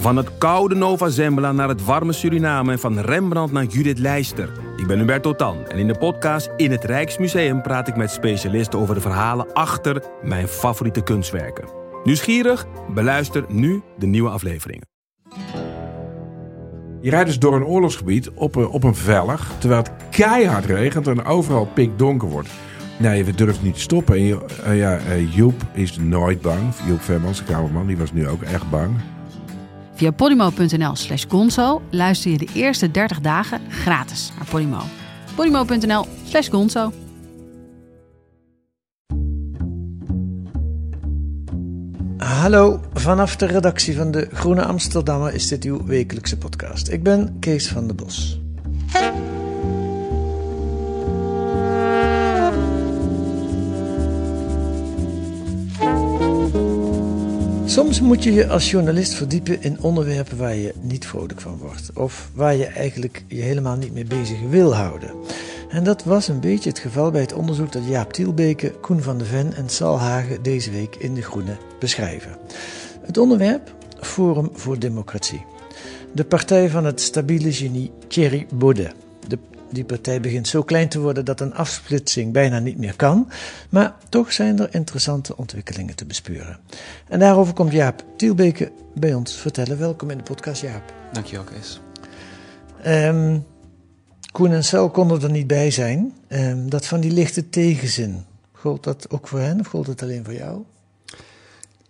Van het koude Nova Zembla naar het warme Suriname en van Rembrandt naar Judith Leister. Ik ben Hubert Totan en in de podcast In het Rijksmuseum praat ik met specialisten over de verhalen achter mijn favoriete kunstwerken. Nieuwsgierig? Beluister nu de nieuwe afleveringen. Je rijdt dus door een oorlogsgebied op een, op een vellig, terwijl het keihard regent en overal pikdonker wordt. Nee, we durven niet te stoppen. En eh, ja, eh, Joep is nooit bang. Joep Vermans, de kamerman, die was nu ook echt bang. Via podimo.nl slash gonzo luister je de eerste 30 dagen gratis naar Podimo. podimo.nl slash gonzo. Hallo, vanaf de redactie van de Groene Amsterdammer is dit uw wekelijkse podcast. Ik ben Kees van der Bos. Soms moet je je als journalist verdiepen in onderwerpen waar je niet vrolijk van wordt. Of waar je eigenlijk je helemaal niet mee bezig wil houden. En dat was een beetje het geval bij het onderzoek dat Jaap Tielbeke, Koen van de Ven en Sal Hagen deze week in De Groene beschrijven. Het onderwerp? Forum voor Democratie. De partij van het stabiele genie Thierry Baudet. Die partij begint zo klein te worden dat een afsplitsing bijna niet meer kan. Maar toch zijn er interessante ontwikkelingen te bespeuren. En daarover komt Jaap Tielbeke bij ons vertellen. Welkom in de podcast, Jaap. Dankjewel, Kees. Ehm, Koen en Sel konden er niet bij zijn. Ehm, dat van die lichte tegenzin. Gold dat ook voor hen of gold het alleen voor jou?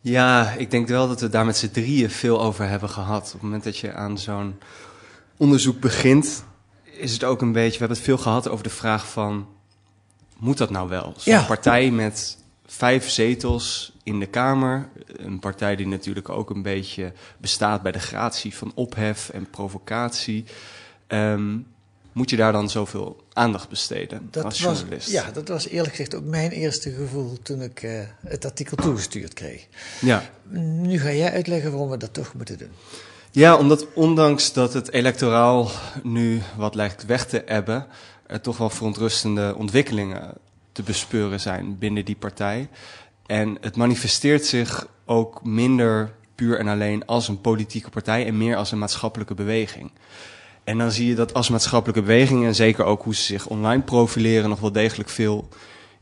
Ja, ik denk wel dat we daar met z'n drieën veel over hebben gehad. Op het moment dat je aan zo'n onderzoek begint, is het ook een beetje... We hebben het veel gehad over de vraag van... Moet dat nou wel? Zo'n Ja. partij met vijf zetels in de Kamer. Een partij die natuurlijk ook een beetje bestaat bij de gratie van ophef en provocatie. Ehm, moet je daar dan zoveel aandacht besteden Dat als was, journalist? ja, dat was eerlijk gezegd ook mijn eerste gevoel toen ik eh, het artikel toegestuurd kreeg. ja. Nu ga jij uitleggen waarom we dat toch moeten doen. Ja, omdat ondanks dat het electoraal nu wat lijkt weg te ebben, er toch wel verontrustende ontwikkelingen te bespeuren zijn binnen die partij. En het manifesteert zich ook minder puur en alleen als een politieke partij en meer als een maatschappelijke beweging. En dan zie je dat als maatschappelijke beweging en zeker ook hoe ze zich online profileren nog wel degelijk veel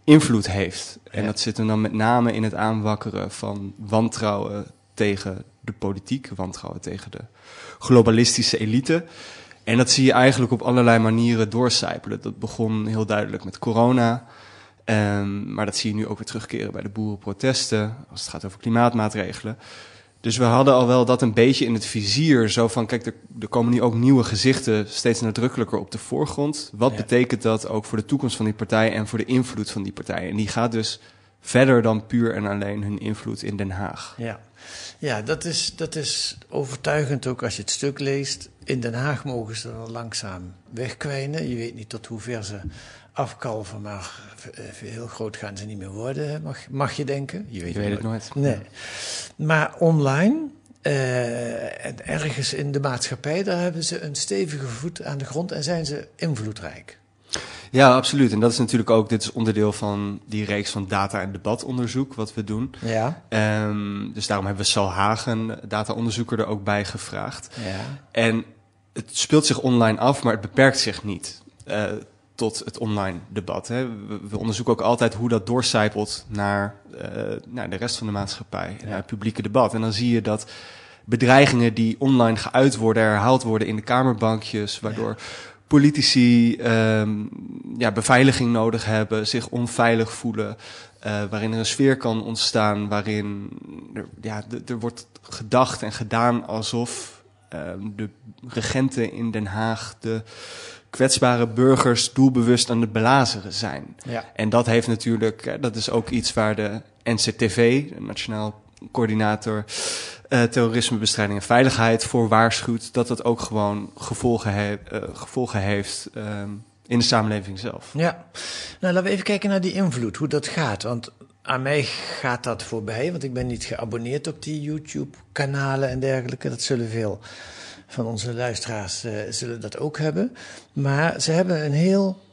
invloed heeft. En Ja. dat zit hem dan met name in het aanwakkeren van wantrouwen tegen de politiek, wantrouwen tegen de globalistische elite. En dat zie je eigenlijk op allerlei manieren doorcijpelen. Dat begon heel duidelijk met corona. Ehm, maar dat zie je nu ook weer terugkeren bij de boerenprotesten, als het gaat over klimaatmaatregelen. Dus we hadden al wel dat een beetje in het vizier. Zo van, kijk, er, er komen nu ook nieuwe gezichten steeds nadrukkelijker op de voorgrond. Wat Ja. betekent dat ook voor de toekomst van die partij en voor de invloed van die partij? En die gaat dus verder dan puur en alleen hun invloed in Den Haag. Ja, ja dat, is, dat is overtuigend ook als je het stuk leest. In Den Haag mogen ze er langzaam wegkwijnen. Je weet niet tot hoe ver ze afkalven, maar eh, heel groot gaan ze niet meer worden, mag, mag je denken. Je weet, Je weet het nooit. Nee. Maar online, eh, en ergens in de maatschappij, daar hebben ze een stevige voet aan de grond en zijn ze invloedrijk. Ja, absoluut. En dat is natuurlijk ook, dit is onderdeel van die reeks van data- en debatonderzoek wat we doen. Ja, Ehm, dus daarom hebben we Sal Hagen, data-onderzoeker, er ook bij gevraagd. ja. En het speelt zich online af, maar het beperkt zich niet eh, tot het online debat. Hè. We, onderzoeken ook altijd hoe dat doorcijpelt naar, eh, naar de rest van de maatschappij, naar het publieke debat. En dan zie je dat bedreigingen die online geuit worden, herhaald worden in de kamerbankjes, waardoor politici ehm, ja, beveiliging nodig hebben, zich onveilig voelen, eh, waarin er een sfeer kan ontstaan, waarin er, ja, er wordt gedacht en gedaan alsof ehm, de regenten in Den Haag de kwetsbare burgers doelbewust aan het belazeren zijn. Ja. En dat heeft natuurlijk, eh, dat is ook iets waar de NCTV, de Nationaal Coördinator eh, Terrorismebestrijding en Veiligheid, voor waarschuwt dat dat ook gewoon gevolgen, eh, gevolgen heeft ehm, in de samenleving zelf. Ja, nou laten we even kijken naar die invloed, hoe dat gaat. Want aan mij gaat dat voorbij, want ik ben niet geabonneerd op die YouTube-kanalen en dergelijke. Dat zullen veel van onze luisteraars eh, zullen dat ook hebben. Maar ze hebben een heel.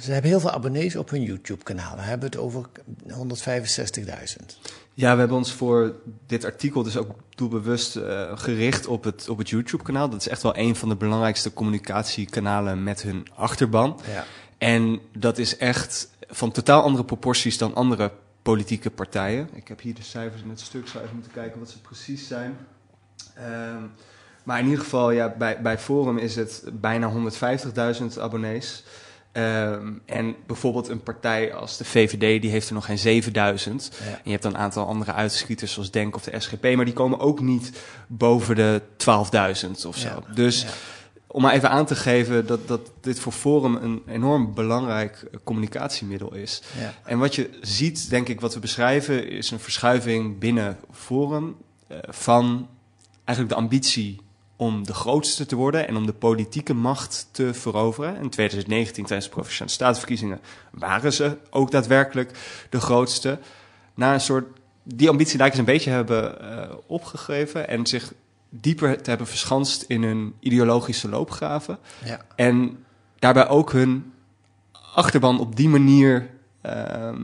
ze hebben heel veel abonnees op hun YouTube-kanaal. We hebben het over 165.000. Ja, we hebben ons voor dit artikel dus ook doelbewust uh, gericht op het, op het YouTube-kanaal. Dat is echt wel een van de belangrijkste communicatiekanalen met hun achterban. Ja. En dat is echt van totaal andere proporties dan andere politieke partijen. Ik heb hier de cijfers in het stuk, zou even moeten kijken wat ze precies zijn. Um, maar in ieder geval, ja, bij, bij Forum is het bijna 150.000 abonnees. Um, en bijvoorbeeld een partij als de VVD, die heeft er nog geen 7000. Ja. En je hebt dan een aantal andere uitschieters zoals Denk of de SGP, maar die komen ook niet boven de 12.000 of zo. Ja. Dus om maar even aan te geven dat, dat dit voor Forum een enorm belangrijk eh, communicatiemiddel is. Ja. En wat je ziet, denk ik, wat we beschrijven, is een verschuiving binnen Forum eh, van eigenlijk de ambitie om de grootste te worden en om de politieke macht te veroveren. In 2019, tijdens de provinciale statenverkiezingen, waren ze ook daadwerkelijk de grootste. Naar een soort, die ambitie lijken ze een beetje hebben eh, opgegeven en zich dieper te hebben verschanst in hun ideologische loopgraven. Ja. En daarbij ook hun achterban op die manier. Ehm,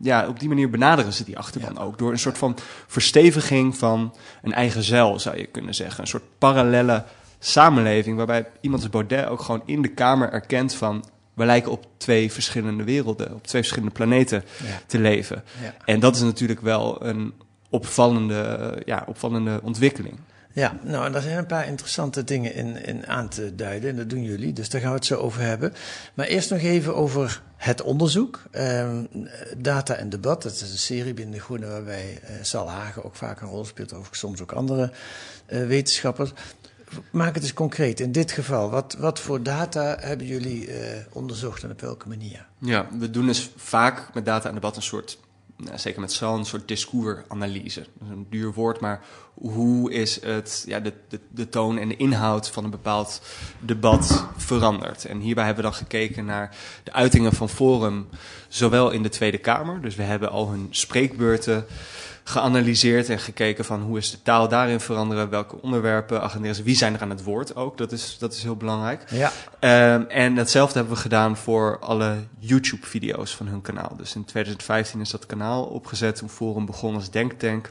ja, op die manier benaderen ze die achterban ook. Door een soort van versteviging van een eigen zeil, zou je kunnen zeggen. Een soort parallelle samenleving. Waarbij iemand als Baudet ook gewoon in de Kamer erkent van. We lijken op twee verschillende werelden, op twee verschillende planeten Ja. te leven. Ja. En dat is natuurlijk wel een opvallende, ja, opvallende ontwikkeling. Ja, nou, en daar zijn een paar interessante dingen in, in aan te duiden. En dat doen jullie, dus daar gaan we het zo over hebben. Maar eerst nog even over het onderzoek. Ehm, data en debat, dat is een serie binnen de Groene waarbij eh, Sal Hagen ook vaak een rol speelt. Of soms ook andere eh, wetenschappers. Maak het eens concreet. In dit geval, wat, wat voor data hebben jullie eh, onderzocht en op welke manier? Ja, we doen dus vaak met data en debat een soort, zeker met een soort discoursanalyse. Dat een duur woord, maar hoe is het, ja, de, de, de toon en de inhoud van een bepaald debat veranderd? En hierbij hebben we dan gekeken naar de uitingen van Forum, zowel in de Tweede Kamer, dus we hebben al hun spreekbeurten geanalyseerd en gekeken van hoe is de taal daarin veranderen, welke onderwerpen agenderen ze, wie zijn er aan het woord ook, dat is, dat is heel belangrijk. Ja, Ehm, en hetzelfde hebben we gedaan voor alle YouTube-video's van hun kanaal. Dus in 2015 is dat kanaal opgezet, toen Forum begon als Denktank.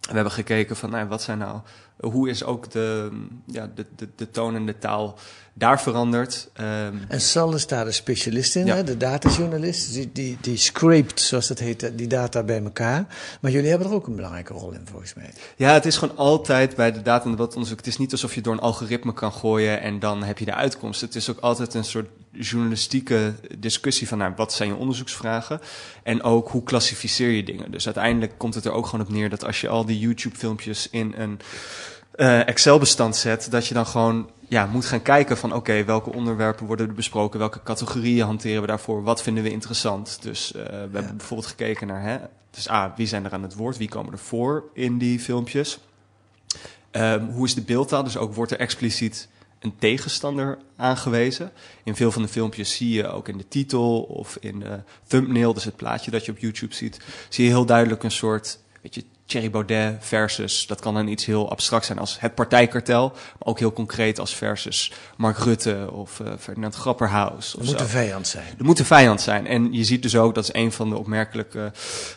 We hebben gekeken van, nou, wat zijn nou, hoe is ook de, ja, de, de, de toon en de taal daar veranderd? Ehm, en Sal is daar de specialist in, Ja. hè, de datajournalist. Die, die, die scraped, zoals dat heet, die data bij elkaar. Maar jullie hebben er ook een belangrijke rol in, volgens mij. Ja, het is gewoon altijd bij de data- en debatonderzoek. Het is niet alsof je door een algoritme kan gooien en dan heb je de uitkomst. Het is ook altijd een soort journalistieke discussie van nou, wat zijn je onderzoeksvragen en ook hoe klassificeer je dingen. Dus uiteindelijk komt het er ook gewoon op neer dat als je al die YouTube-filmpjes in een eh, Excel-bestand zet, dat je dan gewoon ja, moet gaan kijken van oké, welke onderwerpen worden er besproken, welke categorieën hanteren we daarvoor, wat vinden we interessant. Dus eh, we hebben bijvoorbeeld gekeken naar, hè, dus A, wie zijn er aan het woord, wie komen er voor in die filmpjes. Ehm, hoe is de beeldtaal? Dus ook wordt er expliciet een tegenstander aangewezen. In veel van de filmpjes zie je ook in de titel of in de thumbnail, dus het plaatje dat je op YouTube ziet, zie je heel duidelijk een soort, weet je, Thierry Baudet versus, dat kan dan iets heel abstract zijn als het partijkartel, maar ook heel concreet als versus Mark Rutte of eh, Ferdinand Grapperhaus. Het moet zo. een vijand zijn. Er moet een vijand zijn. En je ziet dus ook, dat is een van de opmerkelijke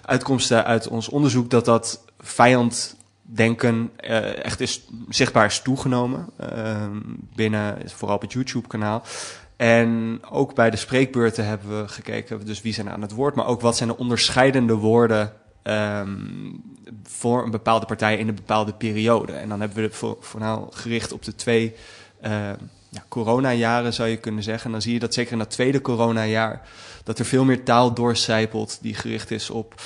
uitkomsten uit ons onderzoek, dat dat vijanddenken eh, echt is, zichtbaar is toegenomen eh, binnen, vooral op het YouTube-kanaal. En ook bij de spreekbeurten hebben we gekeken, dus wie zijn er aan het woord, maar ook wat zijn de onderscheidende woorden ehm, voor een bepaalde partij in een bepaalde periode. En dan hebben we het voor, vooral gericht op de twee eh, ja, coronajaren, zou je kunnen zeggen. En dan zie je dat zeker in dat tweede coronajaar, dat er veel meer taal doorcijpelt die gericht is op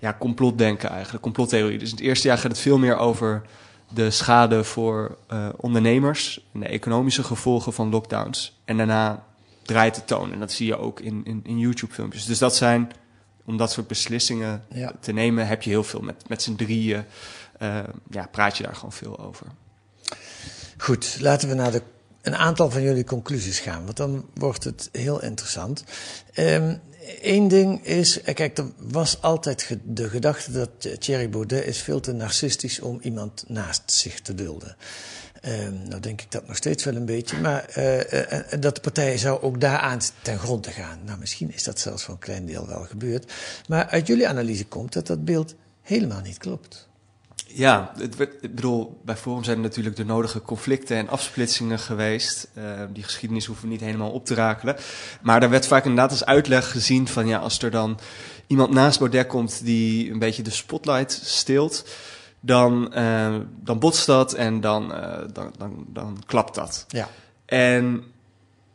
ja, complotdenken eigenlijk, complottheorie. Dus in het eerste jaar gaat het veel meer over de schade voor eh, ondernemers en de economische gevolgen van lockdowns. En daarna draait de toon. En dat zie je ook in, in, in YouTube-filmpjes. Dus dat zijn, om dat soort beslissingen Ja. te nemen, heb je heel veel met, met z'n drieën. eh, ja, praat je daar gewoon veel over. Goed, laten we naar de, een aantal van jullie conclusies gaan, want dan wordt het heel interessant. Eén ding is, eh, kijk, er was altijd de gedachte dat Thierry Baudet is veel te narcistisch om iemand naast zich te dulden. Ehm nou denk ik dat nog steeds wel een beetje, maar eh, eh, eh, dat de partij zou ook daaraan ten grond te gaan. Nou, misschien is dat zelfs voor een klein deel wel gebeurd. Maar uit jullie analyse komt dat dat beeld helemaal niet klopt. Ja, het werd, ik bedoel, bij Forum zijn er natuurlijk de nodige conflicten en afsplitsingen geweest. Uh, die geschiedenis hoeven we niet helemaal op te rakelen. Maar daar werd vaak inderdaad als uitleg gezien van ja, als er dan iemand naast Baudet komt die een beetje de spotlight steelt, dan, uh, dan botst dat en dan, uh, dan, dan, dan klapt dat. Ja. En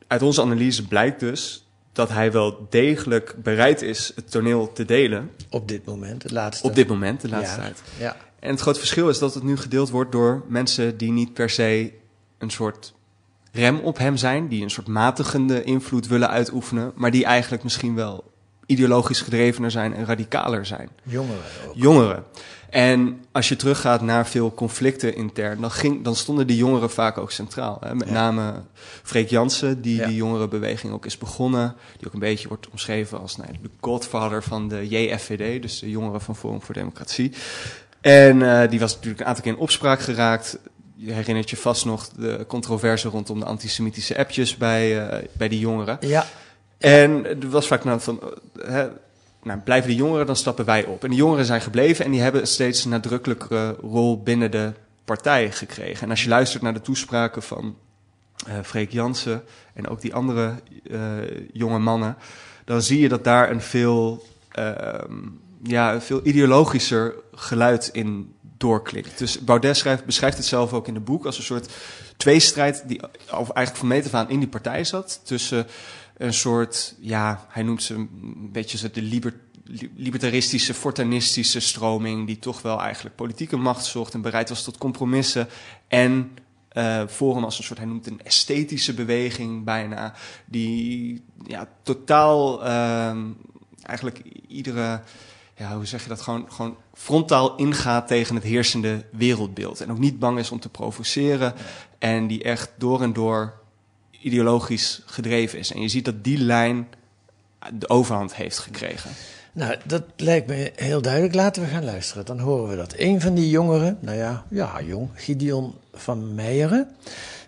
uit onze analyse blijkt dus dat hij wel degelijk bereid is het toneel te delen. Op dit moment, het laatste. Op dit moment, de laatste Ja. tijd. Ja. En het grote verschil is dat het nu gedeeld wordt door mensen die niet per se een soort rem op hem zijn, die een soort matigende invloed willen uitoefenen, maar die eigenlijk misschien wel ideologisch gedrevener zijn en radicaler zijn. Jongeren ook. Jongeren. En als je teruggaat naar veel conflicten intern, dan, ging, dan stonden die jongeren vaak ook centraal. Hè? Met Ja. name Freek Jansen, die Ja. die jongerenbeweging ook is begonnen. Die ook een beetje wordt omschreven als nou, de godfather van de JFVD, dus de jongeren van Forum voor Democratie. En eh, die was natuurlijk een aantal keer in opspraak geraakt. Je herinnert je vast nog de controverse rondom de antisemitische appjes bij, eh, bij die jongeren. Ja, En er was vaak nou van, eh, hè, nou, blijven de jongeren, dan stappen wij op. En de jongeren zijn gebleven en die hebben een steeds nadrukkelijkere rol binnen de partij gekregen. En als je luistert naar de toespraken van eh Freek Jansen en ook die andere eh, jonge mannen, dan zie je dat daar een veel, ehm, ja, een veel ideologischer geluid in doorklinkt. Dus Baudet schrijft, beschrijft het zelf ook in het boek als een soort tweestrijd die eigenlijk van meet af aan in die partij zat. Tussen een soort, ja, hij noemt ze een beetje de liber, li- libertaristische, fortanistische stroming, die toch wel eigenlijk politieke macht zocht en bereid was tot compromissen. En eh Forum als een soort, hij noemt een esthetische beweging bijna, die ja, totaal ehm, eigenlijk iedere, ja, hoe zeg je dat, gewoon, gewoon frontaal ingaat tegen het heersende wereldbeeld. En ook niet bang is om te provoceren en die echt door en door ideologisch gedreven is. En je ziet dat die lijn de overhand heeft gekregen. nou, dat lijkt me heel duidelijk. Laten we gaan luisteren. Dan horen we dat. Een van die jongeren, nou ja, ja, jong, Gideon van Meijeren.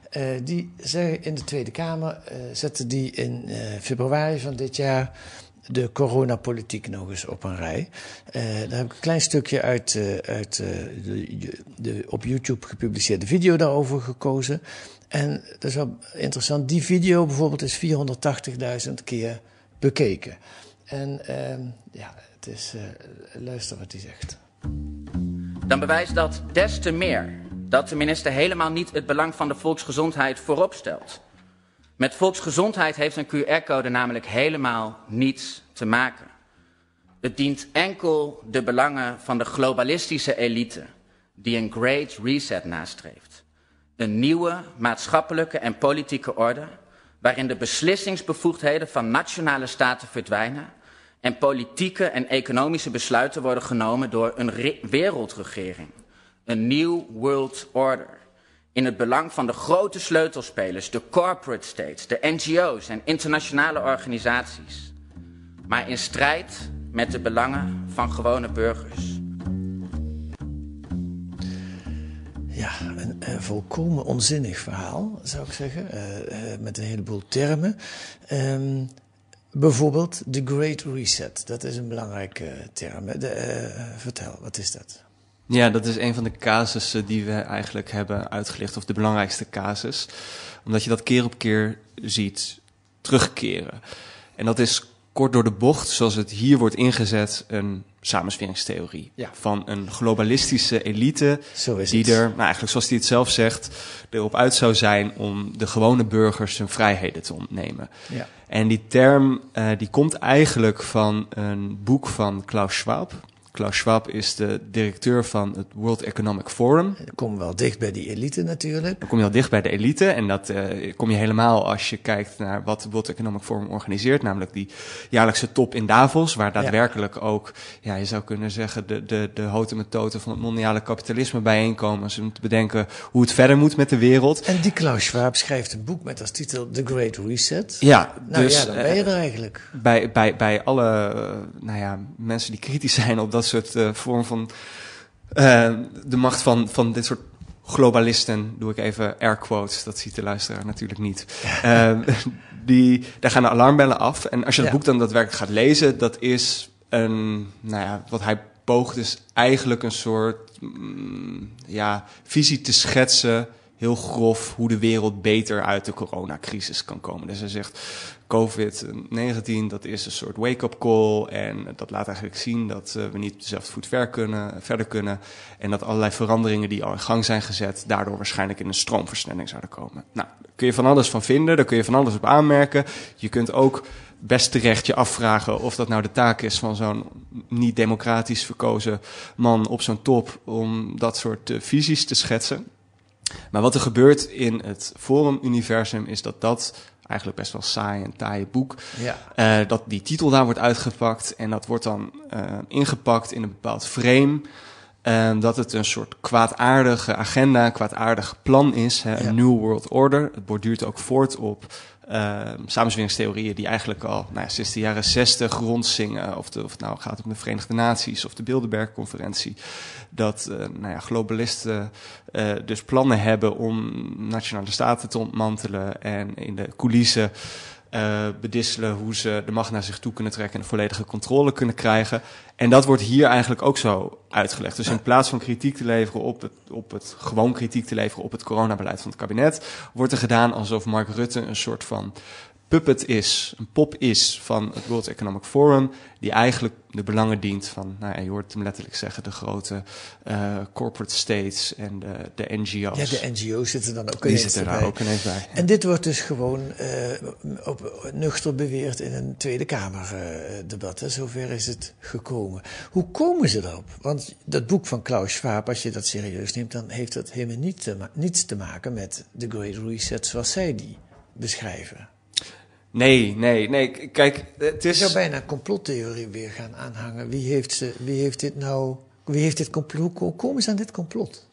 eh, die zeggen in de Tweede Kamer, eh zette die in eh, februari van dit jaar de coronapolitiek nog eens op een rij. Daar heb ik een klein stukje uit, uit de, de op YouTube gepubliceerde video daarover gekozen. En dat is wel interessant. Die video bijvoorbeeld is 480.000 keer bekeken. En ehm, ja, het is, eh, luister wat hij zegt. dan bewijst dat des te meer dat de minister helemaal niet het belang van de volksgezondheid voorop stelt. Met volksgezondheid heeft een QR-code namelijk helemaal niets te maken. Het dient enkel de belangen van de globalistische elite, die een great reset nastreeft. Een nieuwe maatschappelijke en politieke orde, waarin de beslissingsbevoegdheden van nationale staten verdwijnen en politieke en economische besluiten worden genomen door een re- wereldregering. Een nieuw world order. In het belang van de grote sleutelspelers, de corporate states, de NGO's en internationale organisaties. Maar in strijd met de belangen van gewone burgers. Ja, een, volkomen onzinnig verhaal, zou ik zeggen. eh, eh, met een heleboel termen. Ehm, bijvoorbeeld de Great Reset. Dat is een belangrijke term. eh, vertel, wat is dat? Ja, dat is een van de casussen die we eigenlijk hebben uitgelicht, of de belangrijkste casus. Omdat je dat keer op keer ziet terugkeren. En dat is kort door de bocht, zoals het hier wordt ingezet, een samensweringstheorie. Ja. Van een globalistische elite Zo is die het. er, nou eigenlijk zoals hij het zelf zegt, erop uit zou zijn om de gewone burgers hun vrijheden te ontnemen. Ja. En die term eh, die komt eigenlijk van een boek van Klaus Schwab. Klaus Schwab is de directeur van het World Economic Forum. Dan we wel dicht bij die elite natuurlijk. Dan kom je al dicht bij de elite. En dat eh, kom je helemaal als je kijkt naar wat het World Economic Forum organiseert. Namelijk die jaarlijkse top in Davos. Waar daadwerkelijk ook, ja, je zou kunnen zeggen, de, de, de houten metoten van het mondiale kapitalisme bijeenkomen. Om te bedenken hoe het verder moet met de wereld. En die Klaus Schwab schrijft een boek met als titel The Great Reset. Ja, Nou dus ja, dan ben je eh, er eigenlijk. bij, bij, bij alle eh, nou ja, mensen die kritisch zijn op dat soort eh, vorm van eh, de macht van, van dit soort globalisten, doe ik even air quotes, dat ziet de luisteraar natuurlijk niet. Eh, die, daar gaan de alarmbellen af. En als je Ja. boek dan daadwerkelijk gaat lezen, dat is een, nou ja, wat hij poogt dus eigenlijk een soort mm, ja, visie te schetsen, heel grof, hoe de wereld beter uit de coronacrisis kan komen. Dus hij zegt, COVID-19, dat is een soort wake-up call. En dat laat eigenlijk zien dat uh, we niet dezelfde voet kunnen, verder kunnen. En dat allerlei veranderingen die al in gang zijn gezet, daardoor waarschijnlijk in een stroomversnelling zouden komen. Nou, daar kun je van alles van vinden, daar kun je van alles op aanmerken. Je kunt ook best terecht je afvragen of dat nou de taak is van zo'n niet democratisch verkozen man op zo'n top om dat soort uh, visies te schetsen. Maar wat er gebeurt in het Forum-universum is dat dat eigenlijk best wel saai en taaie boek. Ja. Uh, dat die titel daar wordt uitgepakt en dat wordt dan uh, ingepakt in een bepaald frame. Uh, dat het een soort kwaadaardige agenda, kwaadaardig plan is. Hè, Ja. Een New World Order. Het borduurt ook voort op uh, samenzweringstheorieën die eigenlijk al nou ja, sinds de jaren zestig rondzingen. Of, de, of het nou gaat om de Verenigde Naties of de Bilderberg-conferentie. Dat uh, nou ja, globalisten uh, dus plannen hebben om nationale staten te ontmantelen en in de coulissen uh, bedisselen hoe ze de macht naar zich toe kunnen trekken en volledige controle kunnen krijgen. En dat wordt hier eigenlijk ook zo uitgelegd. Dus in plaats van kritiek te leveren op het, op het gewoon kritiek te leveren op het coronabeleid van het kabinet, wordt er gedaan alsof Mark Rutte een soort van puppet is, een pop is van het World Economic Forum, die eigenlijk de belangen dient van, nou ja, je hoort hem letterlijk zeggen, de grote uh, corporate states en de, de NGO's. Ja, de NGO's zitten dan ook Die ineens zitten daar ook ineens bij. En dit wordt dus gewoon uh, op, nuchter beweerd in een Tweede Kamer uh, debat. Hè. Zover is het gekomen. Hoe komen ze erop? Want dat boek van Klaus Schwab, als je dat serieus neemt, dan heeft dat helemaal niet te niets te maken met de Great Reset zoals zij die beschrijven. Nee, nee, nee. Kijk, het is... Je zou bijna een complottheorie weer gaan aanhangen. Wie heeft, ze, wie heeft dit nou... Wie heeft dit complot... Hoe komen ze aan dit complot?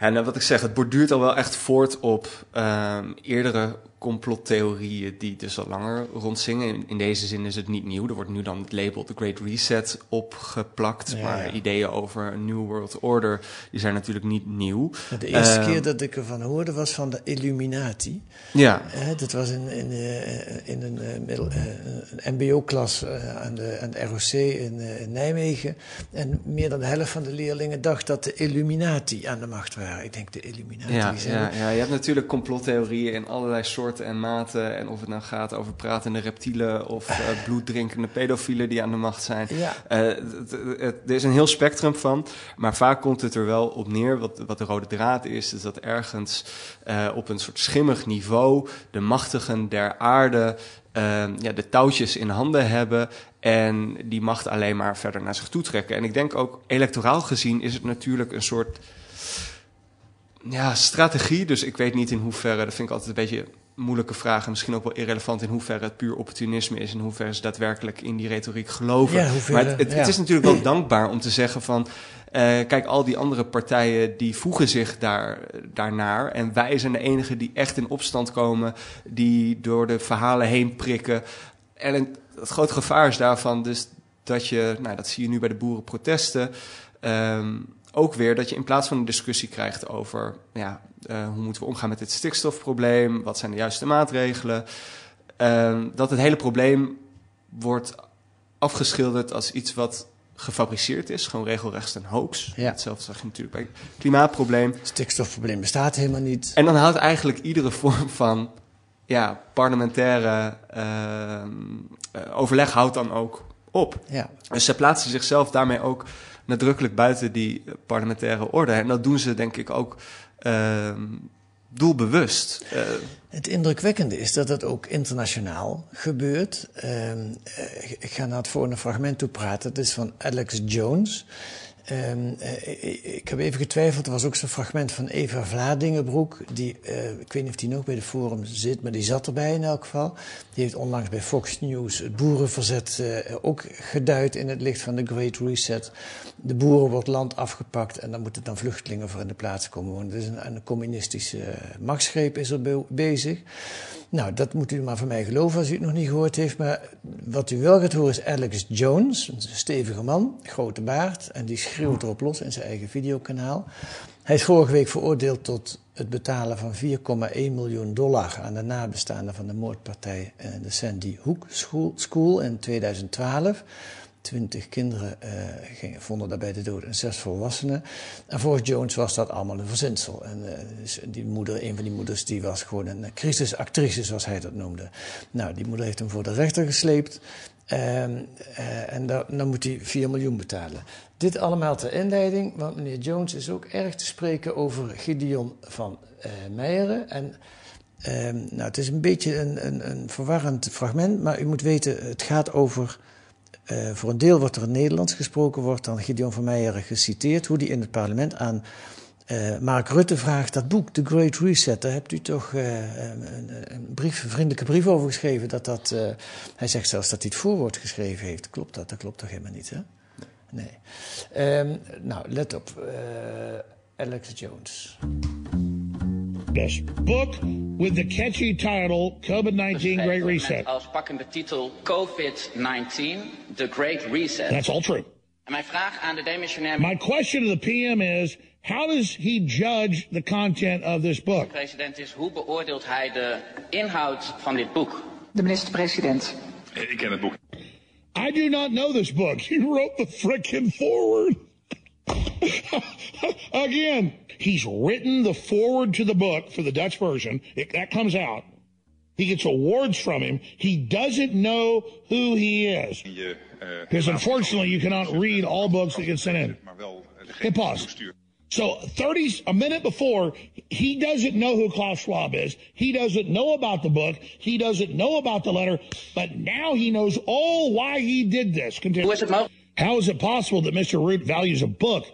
Ja, nou wat ik zeg, het borduurt al wel echt voort op um, eerdere complottheorieën die dus al langer rondzingen. In, in, deze zin is het niet nieuw. Er wordt nu dan het label The Great Reset opgeplakt. Ja, maar ja. ideeën over een New World Order, die zijn natuurlijk niet nieuw. De eerste Ehm, keer dat ik ervan hoorde was van de Illuminati. Ja, dat was in, in, eh, in een, eh, middel- eh, een mbo-klas aan, de, aan de ROC in, in Nijmegen. En meer dan de helft van de leerlingen dacht dat de Illuminati aan de macht waren. Ik denk de Illuminati. ja, zijn ja, ja, je hebt natuurlijk complottheorieën in allerlei soorten en maten. En of het nou gaat over pratende reptielen of uh, bloeddrinkende pedofielen die aan de macht zijn. Ja. Het, er is een heel spectrum van, maar vaak komt het er wel op neer. Wat, wat de rode draad is, is dat ergens uh, op een soort schimmig niveau de machtigen der aarde ja, de touwtjes in handen hebben en die macht alleen maar verder naar zich toe trekken. En ik denk ook electoraal gezien is het natuurlijk een soort ja, strategie. Dus ik weet niet in hoeverre, dat vind ik altijd een beetje moeilijke vraag en misschien ook wel irrelevant in hoeverre het puur opportunisme is en hoeverre ze daadwerkelijk in die retoriek geloven. Ja, maar het, het, ja. het, is natuurlijk wel dankbaar om te zeggen van, uh, kijk, al die andere partijen die voegen zich daar, daarnaar en wij zijn de enigen die echt in opstand komen, die door de verhalen heen prikken. En het grote gevaar is daarvan dus dat je, nou dat zie je nu bij de boerenprotesten, um, ook weer dat je in plaats van een discussie krijgt over ja, uh, hoe moeten we omgaan met dit stikstofprobleem, wat zijn de juiste maatregelen, uh, dat het hele probleem wordt afgeschilderd als iets wat gefabriceerd is, gewoon regelrecht een hoax. Ja. Hetzelfde zag je natuurlijk bij het klimaatprobleem. Het stikstofprobleem bestaat helemaal niet. En dan houdt eigenlijk iedere vorm van ja, parlementaire uh, overleg houdt dan ook op. Ja. Dus ze plaatsen zichzelf daarmee ook nadrukkelijk buiten die parlementaire orde. En dat doen ze denk ik ook uh, doelbewust. Uh, het indrukwekkende is dat het ook internationaal gebeurt. Uh, ik ga naar het volgende fragment toe praten. Het is van Alex Jones. Um, uh, ik heb even getwijfeld, er was ook zo'n fragment van Eva Vladingenbroek. Die, uh, ik weet niet of die nog bij de Forum zit, maar die zat erbij in elk geval. Die heeft onlangs bij Fox News het boerenverzet ook geduid in het licht van de Great Reset. De boeren wordt land afgepakt en dan moeten dan vluchtelingen voor in de plaats komen wonen. Dus een, een communistische machtsgreep is er be bezig. Nou, dat moet u maar van mij geloven als u het nog niet gehoord heeft. Maar wat u wel gaat horen is Alex Jones, een stevige man, grote baard. En die schreeuwt erop los in zijn eigen videokanaal. Hij is vorige week veroordeeld tot het betalen van 4,1 miljoen dollar aan de nabestaanden van de moordpartij de Sandy Hook School in 2012. Twintig kinderen uh, gingen, vonden daarbij de dood en zes volwassenen. En volgens Jones was dat allemaal een verzinsel. En uh, dus die moeder, een van die moeders, die was gewoon een crisisactrice, zoals hij dat noemde. Nou, die moeder heeft hem voor de rechter gesleept. Um, uh, en dan, dan, moet hij 4 miljoen betalen. Dit allemaal ter inleiding, want meneer Jones is ook erg te spreken over Gideon van Meijeren. En um, nou, het is een beetje een, een, een, verwarrend fragment, maar u moet weten, het gaat over. Uh, voor een deel wordt er Nederlands gesproken, wordt dan Gideon van Meijeren geciteerd, hoe die in het parlement aan uh, Mark Rutte vraagt dat boek, The Great Reset, daar hebt u toch uh, een, een, brief, een vriendelijke brief over geschreven. Dat dat, hij zegt zelfs dat hij het voorwoord geschreven heeft. Klopt dat? Dat klopt toch helemaal niet, hè? Nee. Um, nou, let op. Alex Jones. This book with the catchy title COVID-19 Great Reset. Als pakkende titel COVID-19, The Great Reset. That's all true. En mijn vraag aan de demissionair... My question to the PM is... How does he judge the content of this book? President is hoe beoordeelt hij de inhoud van dit boek? De minister-president. Ik ken het boek. I do not know this book. He wrote the frickin' forward. Again, he's written the forward to the book for the Dutch version. It, that comes out. He gets awards from him. He doesn't know who he is. Because unfortunately, you cannot read all books that get sent in. Hit pause. So 30, a minute before, he doesn't know who Klaus Schwab is. He doesn't know about the book. He doesn't know about the letter. But now he knows all why he did this. Continue. How is it possible that Mr. Root values a book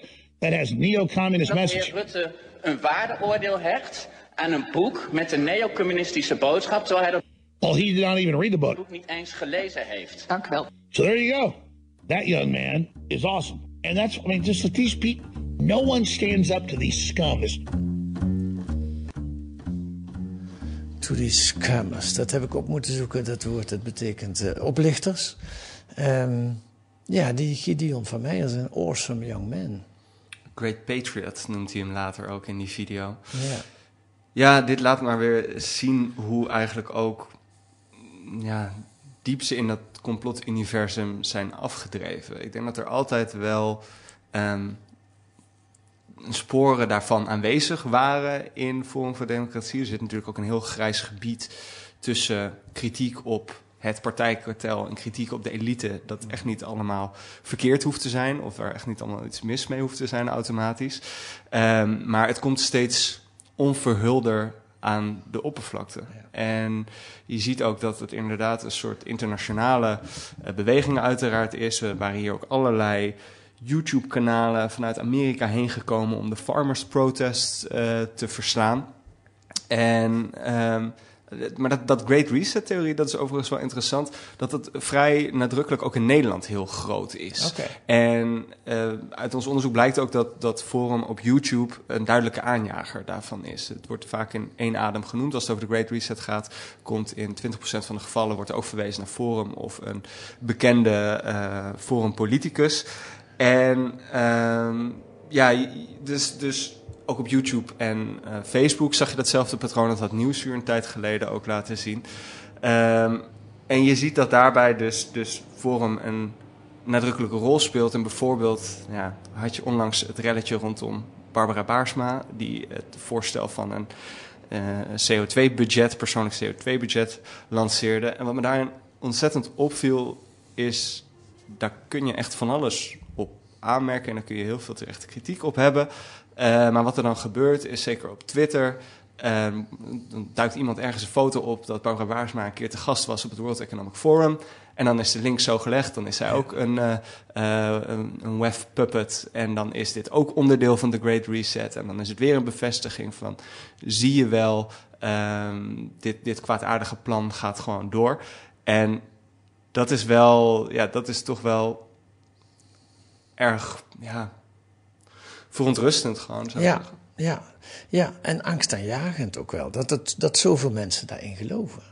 that has neo-communist dat message? Dat Rutte een waardeoordeel hecht aan een boek met een neo-communistische boodschap, terwijl hij dat well, he did not even read the book. boek niet eens gelezen heeft. Dank u wel. So there you go. That young man is awesome. And that's, I mean, just that these people, no one stands up to these scums. To these scammers. Dat heb ik op moeten zoeken, dat woord. Dat betekent uh, oplichters. Um, ja, die Gideon van mij is een awesome young man. Great Patriot noemt hij hem later ook in die video. Ja, ja dit laat maar weer zien hoe eigenlijk ook ja, diep ze in dat complotuniversum zijn afgedreven. Ik denk dat er altijd wel um, sporen daarvan aanwezig waren in Forum voor Democratie. Er zit natuurlijk ook een heel grijs gebied tussen kritiek op het partijkartel en kritiek op de elite, dat echt niet allemaal verkeerd hoeft te zijn, of er echt niet allemaal iets mis mee hoeft te zijn automatisch. Um, maar het komt steeds onverhulder aan de oppervlakte. Ja. En je ziet ook dat het inderdaad een soort internationale uh, beweging uiteraard is. We waren hier ook allerlei YouTube-kanalen vanuit Amerika heen gekomen om de farmers protest uh, te verslaan. En um, maar dat, dat Great Reset-theorie, dat is overigens wel interessant, dat het vrij nadrukkelijk ook in Nederland heel groot is. Okay. En uh, uit ons onderzoek blijkt ook dat dat forum op YouTube een duidelijke aanjager daarvan is. Het wordt vaak in één adem genoemd. Als het over de Great Reset gaat, komt in 20% van de gevallen wordt er ook verwezen naar forum of een bekende uh, forum politicus. En uh, ja, dus, dus ook op YouTube en uh, Facebook zag je datzelfde patroon. Dat had Nieuwsuur een tijd geleden ook laten zien. Um, en je ziet dat daarbij dus, dus Forum een nadrukkelijke rol speelt. En bijvoorbeeld ja, had je onlangs het relletje rondom Barbara Baarsma... die het voorstel van een uh, CO2-budget, persoonlijk CO2-budget, lanceerde. En wat me daarin ontzettend opviel is... daar kun je echt van alles op aanmerken... en daar kun je heel veel terechte kritiek op hebben... Uh, maar wat er dan gebeurt is, zeker op Twitter... Um, dan duikt iemand ergens een foto op dat Barbara Waarsma een keer te gast was op het World Economic Forum. En dan is de link zo gelegd. Dan is zij ook een, uh, uh, een, een web puppet. En dan is dit ook onderdeel van de Great Reset. En dan is het weer een bevestiging van: zie je wel, um, dit, dit kwaadaardige plan gaat gewoon door. En dat is wel, ja, dat is toch wel erg, ja verontrustend gewoon. Zou ja, ja, ja, en angstaanjagend ook wel. Dat, dat, dat zoveel mensen daarin geloven.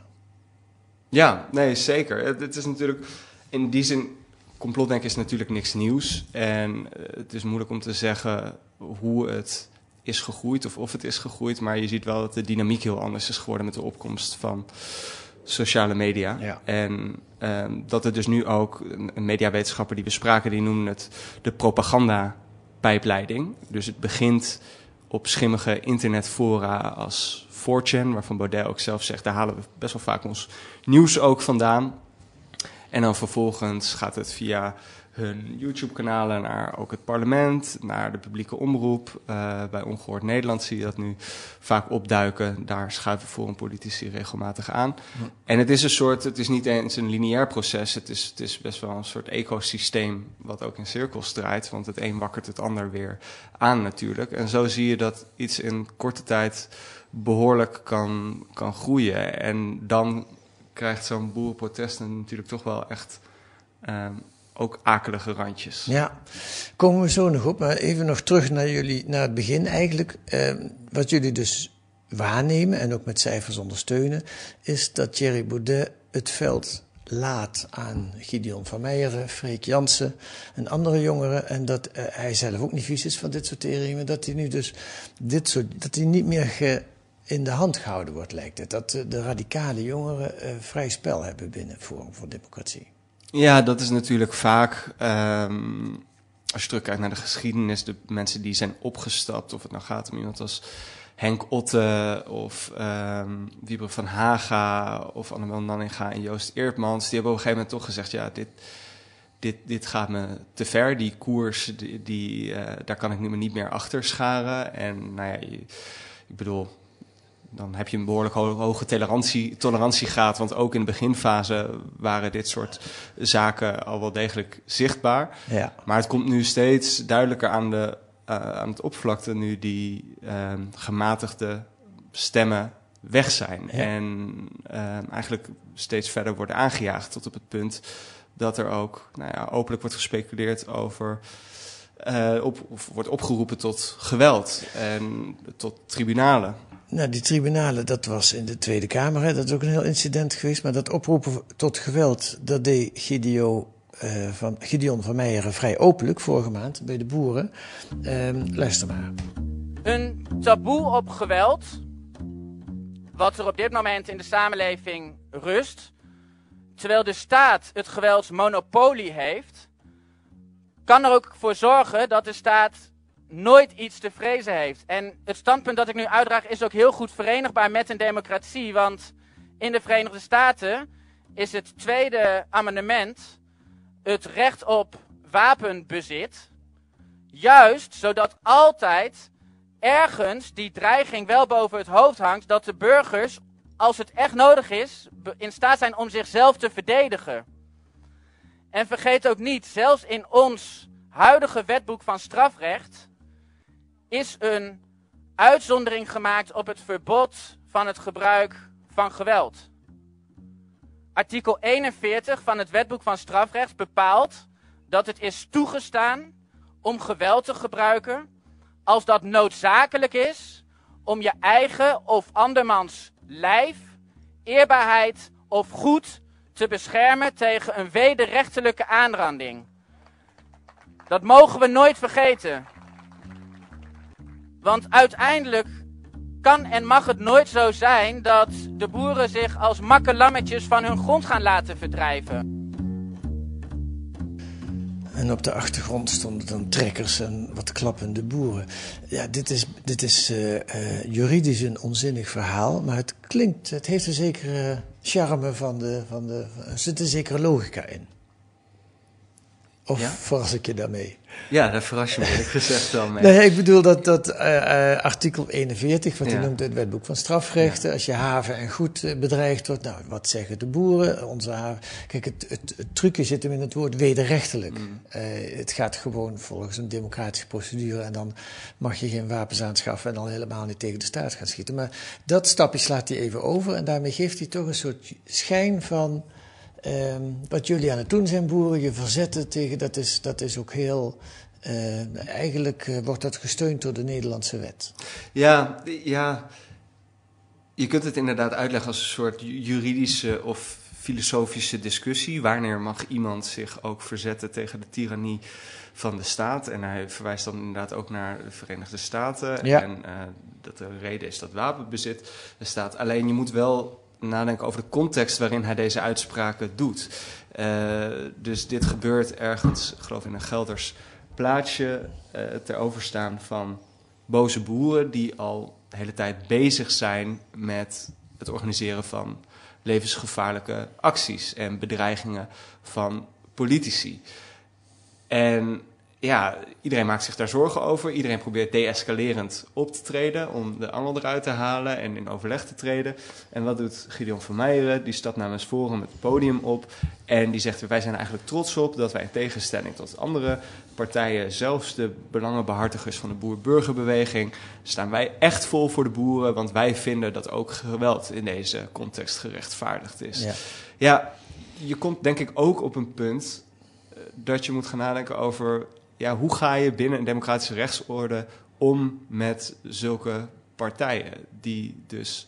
Ja, nee, zeker. Het, het is natuurlijk in die zin. Complotdenken is natuurlijk niks nieuws. En het is moeilijk om te zeggen hoe het is gegroeid of of het is gegroeid. Maar je ziet wel dat de dynamiek heel anders is geworden met de opkomst van sociale media. Ja. En ehm, dat er dus nu ook een, een mediawetenschapper die we spraken, die noemde het de propaganda-pijpleiding. Dus het begint op schimmige internetfora als 4chan, waarvan Baudet ook zelf zegt, daar halen we best wel vaak ons nieuws ook vandaan. En dan vervolgens gaat het via hun YouTube-kanalen naar ook het parlement, naar de publieke omroep. Uh, bij Ongehoord Nederland zie je dat nu vaak opduiken. Daar schuiven forum-politici regelmatig aan. Ja. En het is een soort, het is niet eens een lineair proces. Het is, het is best wel een soort ecosysteem wat ook in cirkels draait. Want het een wakkert het ander weer aan natuurlijk. En zo zie je dat iets in korte tijd behoorlijk kan, kan groeien. En dan krijgt zo'n boerenprotest natuurlijk toch wel echt um, ook akelige randjes. Ja, komen we zo nog op. Maar even nog terug naar jullie, naar het begin eigenlijk. Eh, wat jullie dus waarnemen en ook met cijfers ondersteunen, is dat Thierry Baudet het veld laat aan Gideon van Meijeren, Freek Jansen en andere jongeren. En dat uh, hij zelf ook niet vies is van dit soort teringen. Dat hij nu dus dit soort, dat hij niet meer in de hand gehouden wordt, lijkt het. Dat de, de radicale jongeren uh, vrij spel hebben binnen Forum voor Democratie. Ja, dat is natuurlijk vaak, um, als je terugkijkt naar de geschiedenis, de mensen die zijn opgestapt, of het nou gaat om iemand als Henk Otte of um, Wieber van Haga of Annabel Nanninga en Joost Eertmans, die hebben op een gegeven moment toch gezegd, ja, dit, dit, dit gaat me te ver, die koers, die, uh, daar kan ik nu niet meer achter scharen. En nou ja, ik bedoel, dan heb je een behoorlijk hoge tolerantie, tolerantiegraad. Want ook in de beginfase waren dit soort zaken al wel degelijk zichtbaar. Ja. Maar het komt nu steeds duidelijker aan, de, uh, aan het oppervlakte nu die uh, gematigde stemmen weg zijn. Ja. En uh, eigenlijk steeds verder worden aangejaagd tot op het punt dat er ook nou ja, openlijk wordt gespeculeerd over... Uh, op, of wordt opgeroepen tot geweld en tot tribunalen. Nou, die tribunalen, dat was in de Tweede Kamer. Dat is ook een heel incident geweest. Maar dat oproepen tot geweld, dat deed Gideon, uh, van, Gideon van Meijeren vrij openlijk vorige maand bij de boeren. Uh, luister maar. Een taboe op geweld, wat er op dit moment in de samenleving rust, terwijl de staat het geweldsmonopolie heeft, kan er ook voor zorgen dat de staat nooit iets te vrezen heeft. En het standpunt dat ik nu uitdraag is ook heel goed verenigbaar met een democratie. Want in de Verenigde Staten is het tweede amendement het recht op wapenbezit. Juist zodat altijd ergens die dreiging wel boven het hoofd hangt. Dat de burgers, als het echt nodig is, in staat zijn om zichzelf te verdedigen. En vergeet ook niet, zelfs in ons huidige wetboek van strafrecht is een uitzondering gemaakt op het verbod van het gebruik van geweld. Artikel 41 van het Wetboek van Strafrecht bepaalt dat het is toegestaan om geweld te gebruiken als dat noodzakelijk is om je eigen of andermans lijf, eerbaarheid of goed te beschermen tegen een wederrechtelijke aanranding. Dat mogen we nooit vergeten. Want uiteindelijk kan en mag het nooit zo zijn dat de boeren zich als makkelammetjes van hun grond gaan laten verdrijven. En op de achtergrond stonden dan trekkers en wat klappende boeren. Ja, dit is, dit is uh, uh, juridisch een onzinnig verhaal, maar het klinkt, het heeft een zekere charme van de, van de, er zit een zekere logica in. Of ja? verras ik je daarmee? Ja, daar verras je me eerlijk gezegd wel mee. Nee, ik bedoel dat, dat uh, uh, artikel 41, wat ja. u noemt het wetboek van strafrechten, ja. als je haven en goed uh, bedreigd wordt, nou, wat zeggen de boeren? Onze haven. Kijk, het, het, het trucje zit hem in het woord wederrechtelijk. Mm. het gaat gewoon volgens een democratische procedure en dan mag je geen wapens aanschaffen en dan helemaal niet tegen de staat gaan schieten. Maar dat stapje slaat hij even over en daarmee geeft hij toch een soort schijn van Um, wat jullie aan het doen zijn, boeren, je verzetten tegen, dat is, dat is ook heel. Uh, eigenlijk uh, wordt dat gesteund door de Nederlandse wet. Ja, ja, je kunt het inderdaad uitleggen als een soort juridische of filosofische discussie. Wanneer mag iemand zich ook verzetten tegen de tirannie van de staat? En hij verwijst dan inderdaad ook naar de Verenigde Staten. Ja. En uh, dat de reden is dat wapenbezit er staat. Alleen je moet wel nadenken over de context waarin hij deze uitspraken doet. Uh, dus dit gebeurt ergens, ik geloof in een Gelders plaatsje, uh, ter overstaan van boze boeren die al de hele tijd bezig zijn met het organiseren van levensgevaarlijke acties en bedreigingen van politici. En ja, iedereen maakt zich daar zorgen over. Iedereen probeert deescalerend op te treden om de angel eruit te halen en in overleg te treden. En wat doet Gideon van Meijeren? Die stapt namens Forum het podium op en die zegt: Wij zijn eigenlijk trots op dat wij in tegenstelling tot andere partijen, zelfs de belangenbehartigers van de boer-burgerbeweging, staan wij echt vol voor de boeren, want wij vinden dat ook geweld in deze context gerechtvaardigd is. Ja, ja je komt denk ik ook op een punt eh, dat je moet gaan nadenken over ja, hoe ga je binnen een democratische rechtsorde om met zulke partijen die dus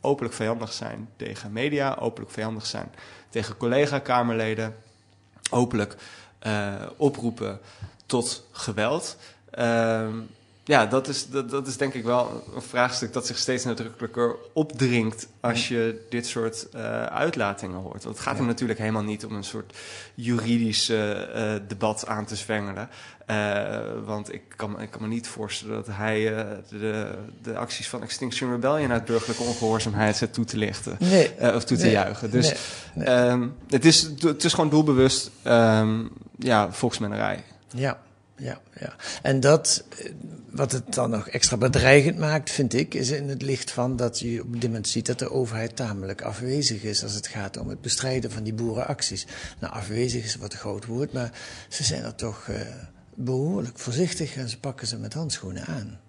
openlijk vijandig zijn tegen media, openlijk vijandig zijn tegen collega-Kamerleden, openlijk uh, oproepen tot geweld. Uh, ja, dat is, dat, dat is denk ik wel een vraagstuk dat zich steeds nadrukkelijker opdringt als je dit soort uh, uitlatingen hoort. Want het gaat ja. hem natuurlijk helemaal niet om een soort juridisch uh, debat aan te zwengelen. want ik kan, ik kan me niet voorstellen dat hij de, de acties van Extinction Rebellion uit burgerlijke ongehoorzaamheid zet toe te lichten. Nee. of toe te nee. juichen. Dus nee. Um, het, is, het is gewoon doelbewust um, ja, volksmennerij. Ja. Ja, ja. En dat, wat het dan nog extra bedreigend maakt, vind ik, is in het licht van dat je op dit moment ziet dat de overheid tamelijk afwezig is als het gaat om het bestrijden van die boerenacties. Nou, afwezig is wat een groot woord, maar ze zijn er toch uh, behoorlijk voorzichtig en ze pakken ze met handschoenen aan.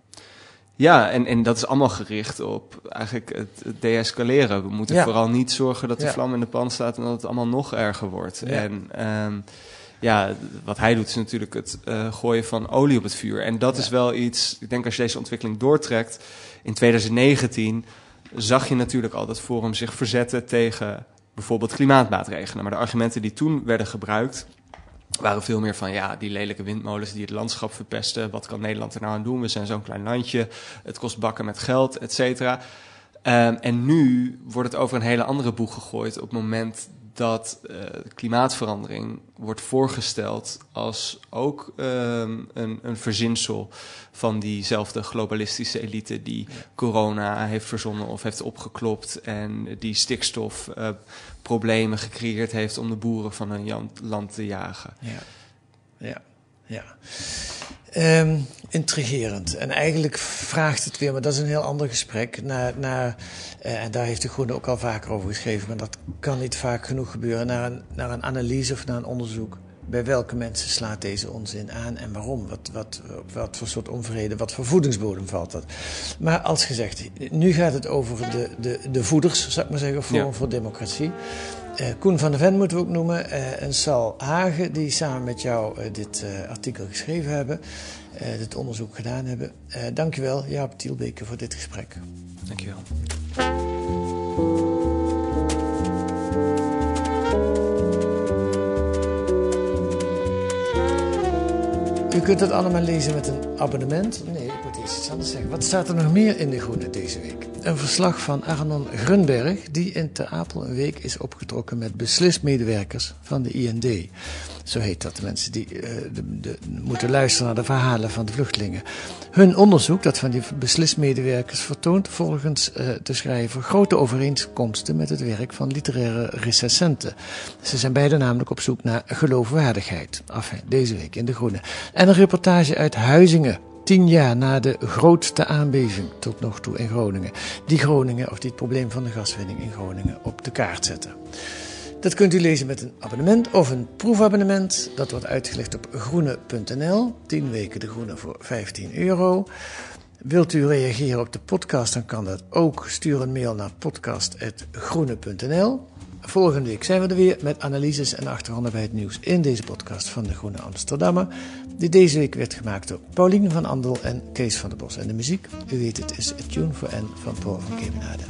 Ja, en, en dat is allemaal gericht op eigenlijk het, het deescaleren. We moeten ja. vooral niet zorgen dat de ja. vlam in de pan staat en dat het allemaal nog erger wordt. Ja. En um, ja, wat hij doet is natuurlijk het uh, gooien van olie op het vuur. En dat ja. is wel iets, ik denk als je deze ontwikkeling doortrekt, in 2019 zag je natuurlijk al dat Forum zich verzetten tegen bijvoorbeeld klimaatmaatregelen. Maar de argumenten die toen werden gebruikt, waren veel meer van ja, die lelijke windmolens die het landschap verpesten. Wat kan Nederland er nou aan doen? We zijn zo'n klein landje. Het kost bakken met geld, et cetera. Um, en nu wordt het over een hele andere boeg gegooid op het moment dat uh, klimaatverandering wordt voorgesteld als ook um, een, een verzinsel van diezelfde globalistische elite die corona heeft verzonnen of heeft opgeklopt en die stikstofproblemen uh, gecreëerd heeft om de boeren van hun land te jagen. Ja, ja, ja. Um, intrigerend. En eigenlijk vraagt het weer, maar dat is een heel ander gesprek, naar, naar uh, en daar heeft de Groene ook al vaker over geschreven, maar dat kan niet vaak genoeg gebeuren, naar een, naar een analyse of naar een onderzoek. Bij welke mensen slaat deze onzin aan en waarom? Wat, wat, wat voor soort onvrede, wat voor voedingsbodem valt dat? Maar als gezegd, nu gaat het over de, de, de voeders, zou ik maar zeggen, Forum ja. voor Democratie. Uh, Koen van der Ven moeten we ook noemen. Uh, en Sal Hagen, die samen met jou uh, dit artikel geschreven hebben. dit onderzoek gedaan hebben. dankjewel, Jaap Tielbeke, voor dit gesprek. Dankjewel. U kunt het allemaal lezen met een abonnement. Nee, ik moet eens iets anders zeggen. Wat staat er nog meer in De Groene deze week? Een verslag van Arnon Grunberg, die in Ter Apel een week is opgetrokken met beslismedewerkers van de IND. Zo heet dat, de mensen die uh, de, de, moeten luisteren naar de verhalen van de vluchtelingen. Hun onderzoek, dat van die beslismedewerkers, vertoont volgens uh, de schrijver grote overeenkomsten met het werk van literaire recensenten. Ze zijn beide namelijk op zoek naar geloofwaardigheid. Enfin, deze week in De Groene. En een reportage uit Huizingen tien jaar na de grootste aanbeving tot nog toe in Groningen. Die Groningen, of die het probleem van de gaswinning in Groningen, op de kaart zetten. Dat kunt u lezen met een abonnement of een proefabonnement. Dat wordt uitgelegd op groene.nl. 10 weken de groene voor 15 euro. Wilt u reageren op de podcast, dan kan dat ook. Stuur een mail naar podcast.groene.nl. Volgende week zijn we er weer met analyses en achtergronden bij het nieuws in deze podcast van de Groene Amsterdammer. Die deze week werd gemaakt door Pauline van Andel en Kees van der Bos. En de muziek, u weet het, is A Tune for N van Paul van Kemenade.